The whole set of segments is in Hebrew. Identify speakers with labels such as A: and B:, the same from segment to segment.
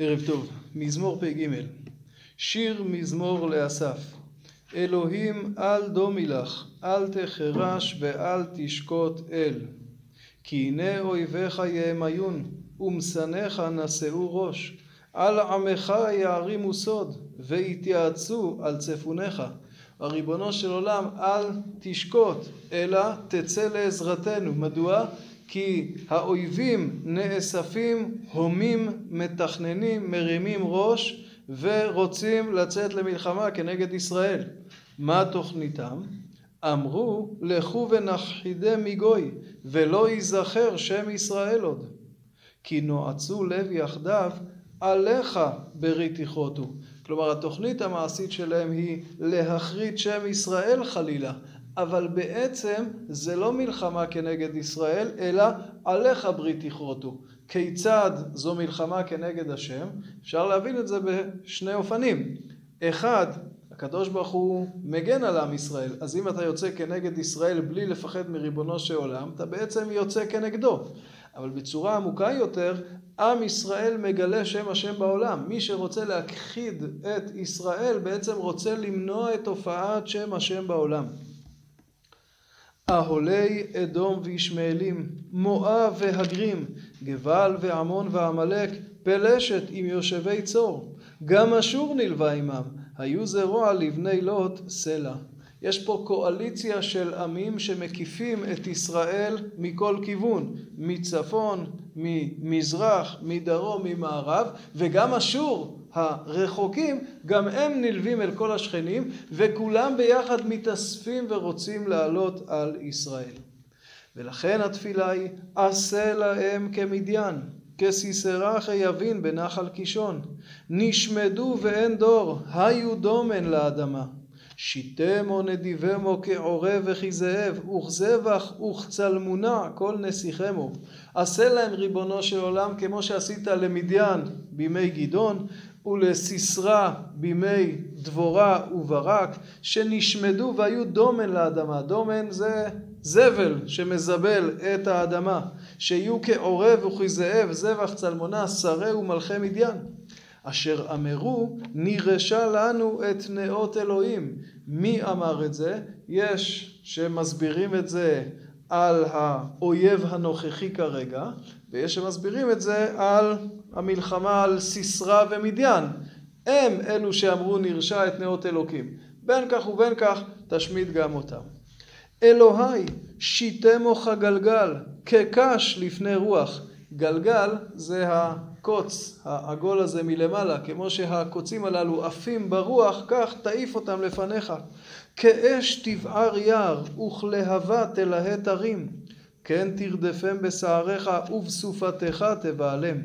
A: ערב טוב, מזמור פ"ג. שיר מזמור לאסף. אלוהים אל דומי לך, אל תחרש ואל תשקוט אל. כי הנה אויביך יהמיון ומשנאיך נשאו ראש. על עמך יערימו סוד ויתייעצו על צפוניך. הריבונו של עולם אל תשקוט אלא תצא לעזרתנו. מדוע? כי האויבים נאספים, הומים, מתכננים, מרימים ראש ורוצים לצאת למלחמה כנגד ישראל. מה תוכניתם? אמרו לכו ונכחידם מגוי ולא ייזכר שם ישראל עוד. כי נועצו לב יחדיו עליך ברית יכרותו. כלומר התוכנית המעשית שלהם היא להחריד שם ישראל חלילה אבל בעצם זה לא מלחמה כנגד ישראל, אלא עליך ברית יכרותו. כיצד זו מלחמה כנגד השם? אפשר להבין את זה בשני אופנים. אחד, הקדוש ברוך הוא מגן על עם ישראל, אז אם אתה יוצא כנגד ישראל בלי לפחד מריבונו של עולם, אתה בעצם יוצא כנגדו. אבל בצורה עמוקה יותר, עם ישראל מגלה שם השם בעולם. מי שרוצה להכחיד את ישראל בעצם רוצה למנוע את הופעת שם השם בעולם. אהולי אדום וישמעאלים, מואב והגרים, גבל ועמון ועמלק, פלשת עם יושבי צור. גם אשור נלווה עמם, היו זרוע לבני לוט סלע. יש פה קואליציה של עמים שמקיפים את ישראל מכל כיוון, מצפון, ממזרח, מדרום, ממערב, וגם אשור הרחוקים, גם הם נלווים אל כל השכנים, וכולם ביחד מתאספים ורוצים לעלות על ישראל. ולכן התפילה היא, עשה להם כמדיין, כסיסרא חייבין בנחל קישון. נשמדו ואין דור, היו דומן לאדמה. שיתמו נדיבמו כעורב וכזאב, וכזבח וכצלמונע כל נסיכמו. עשה להם ריבונו של עולם כמו שעשית למדיין בימי גדעון, ולסיסרא בימי דבורה וברק, שנשמדו והיו דומן לאדמה. דומן זה זבל שמזבל את האדמה. שיהיו כעורב וכזאב, זבח צלמונה, שרי ומלכי מדיין. אשר אמרו, נירשה לנו את נאות אלוהים. מי אמר את זה? יש שמסבירים את זה על האויב הנוכחי כרגע, ויש שמסבירים את זה על המלחמה על סיסרא ומדיין. הם אלו שאמרו נרשע את נאות אלוקים. בין כך ובין כך תשמיד גם אותם. אלוהי שיתמוך הגלגל כקש לפני רוח. גלגל זה הקוץ, העגול הזה מלמעלה, כמו שהקוצים הללו עפים ברוח, כך תעיף אותם לפניך. כאש תבער יער, וכלהבה תלהט הרים. כן תרדפם בשעריך ובסופתך תבהלם.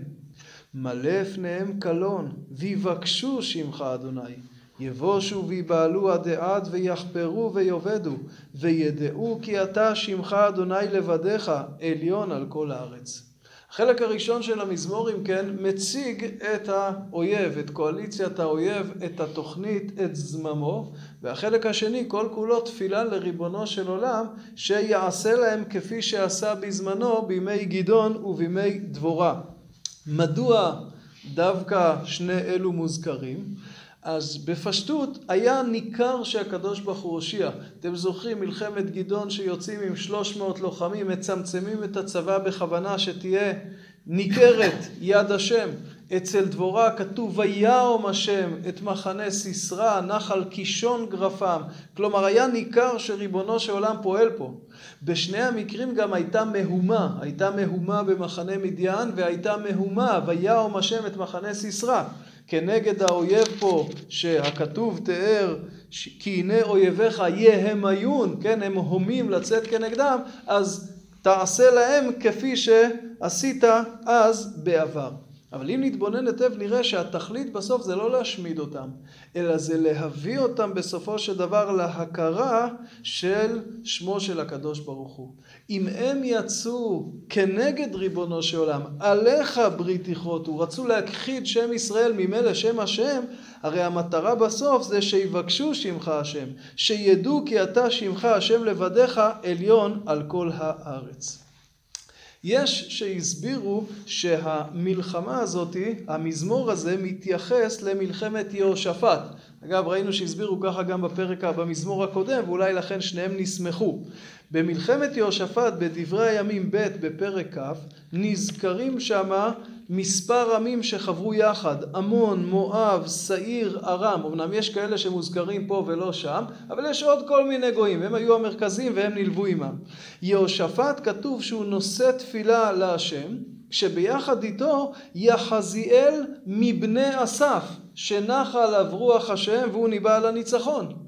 A: מלא פניהם קלון, ויבקשו שמך אדוני. יבושו ויבהלו עד עד ויחפרו ויאבדו, וידעו כי אתה שמך אדוני לבדיך, עליון על כל הארץ. החלק הראשון של המזמור, אם כן, מציג את האויב, את קואליציית האויב, את התוכנית, את זממו, והחלק השני, כל כולו תפילה לריבונו של עולם, שיעשה להם כפי שעשה בזמנו בימי גדעון ובימי דבורה. מדוע דווקא שני אלו מוזכרים? אז בפשטות היה ניכר שהקדוש ברוך הוא הושיע. אתם זוכרים מלחמת גדעון שיוצאים עם 300 לוחמים, מצמצמים את הצבא בכוונה שתהיה ניכרת יד השם. אצל דבורה כתוב ויהום השם את מחנה סיסרא, נחל קישון גרפם. כלומר היה ניכר שריבונו של עולם פועל פה. בשני המקרים גם הייתה מהומה, הייתה מהומה במחנה מדיין והייתה מהומה ויהום השם את מחנה סיסרא. כנגד האויב פה שהכתוב תיאר כי הנה אויביך יהמיון, כן, הם הומים לצאת כנגדם, אז תעשה להם כפי שעשית אז בעבר. אבל אם נתבונן היטב נראה שהתכלית בסוף זה לא להשמיד אותם, אלא זה להביא אותם בסופו של דבר להכרה של שמו של הקדוש ברוך הוא. אם הם יצאו כנגד ריבונו של עולם, עליך ברית יכרותו, רצו להכחיד שם ישראל ממילא שם השם, הרי המטרה בסוף זה שיבקשו שמך השם, שידעו כי אתה שמך השם לבדיך עליון על כל הארץ. יש שהסבירו שהמלחמה הזאתי, המזמור הזה, מתייחס למלחמת יהושפט. אגב, ראינו שהסבירו ככה גם בפרק, במזמור הקודם, ואולי לכן שניהם נסמכו. במלחמת יהושפט, בדברי הימים ב' בפרק כ', נזכרים שמה מספר עמים שחברו יחד, עמון, מואב, שעיר, ארם, אמנם יש כאלה שמוזכרים פה ולא שם, אבל יש עוד כל מיני גויים, הם היו המרכזיים והם נלוו עמם. יהושפט כתוב שהוא נושא תפילה להשם, שביחד איתו יחזיאל מבני אסף, שנחה עליו רוח השם והוא ניבא על הניצחון.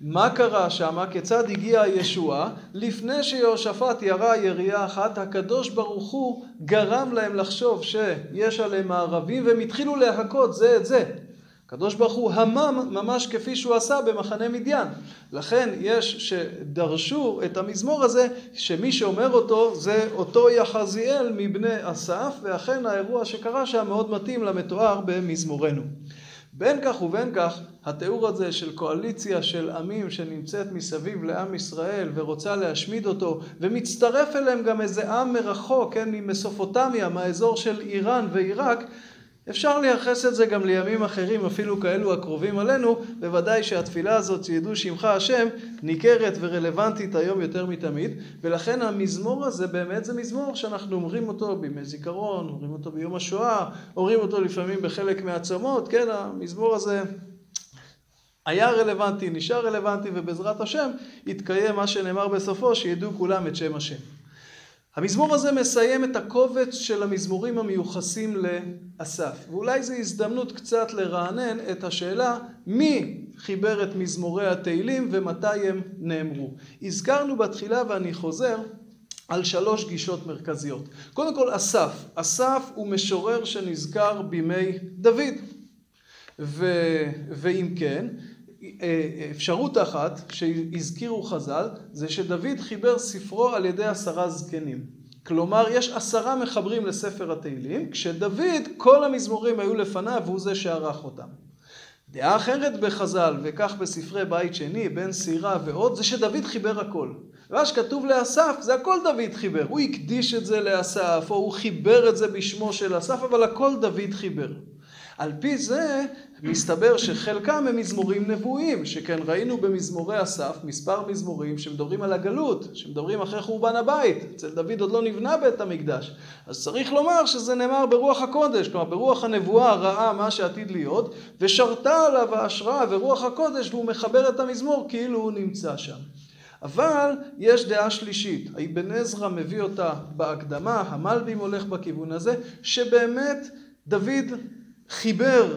A: מה קרה שמה? כיצד הגיעה הישועה? לפני שיהושפט ירה ירייה אחת, הקדוש ברוך הוא גרם להם לחשוב שיש עליהם מערבים והם התחילו להכות זה את זה. הקדוש ברוך הוא המם ממש כפי שהוא עשה במחנה מדיין. לכן יש שדרשו את המזמור הזה, שמי שאומר אותו זה אותו יחזיאל מבני אסף, ואכן האירוע שקרה שם מאוד מתאים למתואר במזמורנו. בין כך ובין כך, התיאור הזה של קואליציה של עמים שנמצאת מסביב לעם ישראל ורוצה להשמיד אותו, ומצטרף אליהם גם איזה עם מרחוק, כן, ממסופוטמיה, מהאזור של איראן ועיראק, אפשר לייחס את זה גם לימים אחרים, אפילו כאלו הקרובים עלינו, בוודאי שהתפילה הזאת, שידעו שמך השם, ניכרת ורלוונטית היום יותר מתמיד, ולכן המזמור הזה באמת זה מזמור שאנחנו אומרים אותו בימי זיכרון, אומרים אותו ביום השואה, אומרים אותו לפעמים בחלק מהצומות, כן, המזמור הזה היה רלוונטי, נשאר רלוונטי, ובעזרת השם יתקיים מה שנאמר בסופו, שידעו כולם את שם השם. המזמור הזה מסיים את הקובץ של המזמורים המיוחסים לאסף, ואולי זו הזדמנות קצת לרענן את השאלה מי חיבר את מזמורי התהילים ומתי הם נאמרו. הזכרנו בתחילה ואני חוזר על שלוש גישות מרכזיות. קודם כל אסף, אסף הוא משורר שנזכר בימי דוד, ו... ואם כן, אפשרות אחת שהזכירו חז"ל זה שדוד חיבר ספרו על ידי עשרה זקנים. כלומר יש עשרה מחברים לספר התהילים כשדוד כל המזמורים היו לפניו והוא זה שערך אותם. דעה אחרת בחז"ל וכך בספרי בית שני, בן סירה ועוד זה שדוד חיבר הכל. מה שכתוב לאסף זה הכל דוד חיבר. הוא הקדיש את זה לאסף או הוא חיבר את זה בשמו של אסף אבל הכל דוד חיבר. על פי זה מסתבר שחלקם הם מזמורים נבואיים, שכן ראינו במזמורי אסף מספר מזמורים שמדברים על הגלות, שמדברים אחרי חורבן הבית, אצל דוד עוד לא נבנה בית המקדש. אז צריך לומר שזה נאמר ברוח הקודש, כלומר ברוח הנבואה ראה מה שעתיד להיות, ושרתה עליו ההשראה ורוח הקודש והוא מחבר את המזמור כאילו הוא נמצא שם. אבל יש דעה שלישית, האבן עזרא מביא אותה בהקדמה, המלבים הולך בכיוון הזה, שבאמת דוד חיבר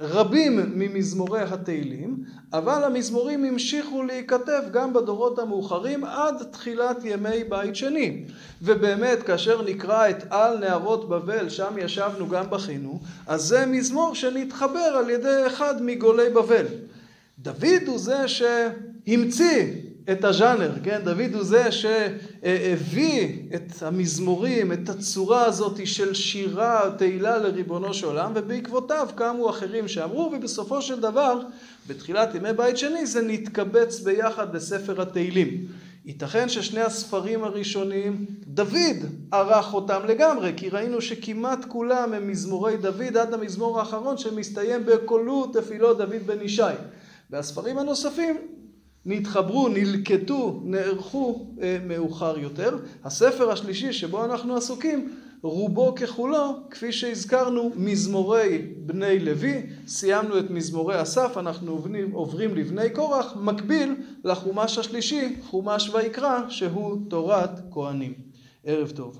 A: רבים ממזמורי התהילים, אבל המזמורים המשיכו להיכתב גם בדורות המאוחרים עד תחילת ימי בית שני. ובאמת, כאשר נקרא את על נערות בבל, שם ישבנו גם בכינו, אז זה מזמור שנתחבר על ידי אחד מגולי בבל. דוד הוא זה שהמציא את הז'אנר, כן? דוד הוא זה שהביא את המזמורים, את הצורה הזאת של שירה, תהילה לריבונו של עולם, ובעקבותיו קמו אחרים שאמרו, ובסופו של דבר, בתחילת ימי בית שני, זה נתקבץ ביחד לספר התהילים. ייתכן ששני הספרים הראשונים, דוד ערך אותם לגמרי, כי ראינו שכמעט כולם הם מזמורי דוד עד המזמור האחרון שמסתיים בקולו תפילות דוד בן ישי. והספרים הנוספים נתחברו, נלקטו, נערכו אה, מאוחר יותר. הספר השלישי שבו אנחנו עסוקים, רובו ככולו, כפי שהזכרנו, מזמורי בני לוי, סיימנו את מזמורי אסף, אנחנו עוברים, עוברים לבני קורח, מקביל לחומש השלישי, חומש ויקרא, שהוא תורת כהנים. ערב טוב.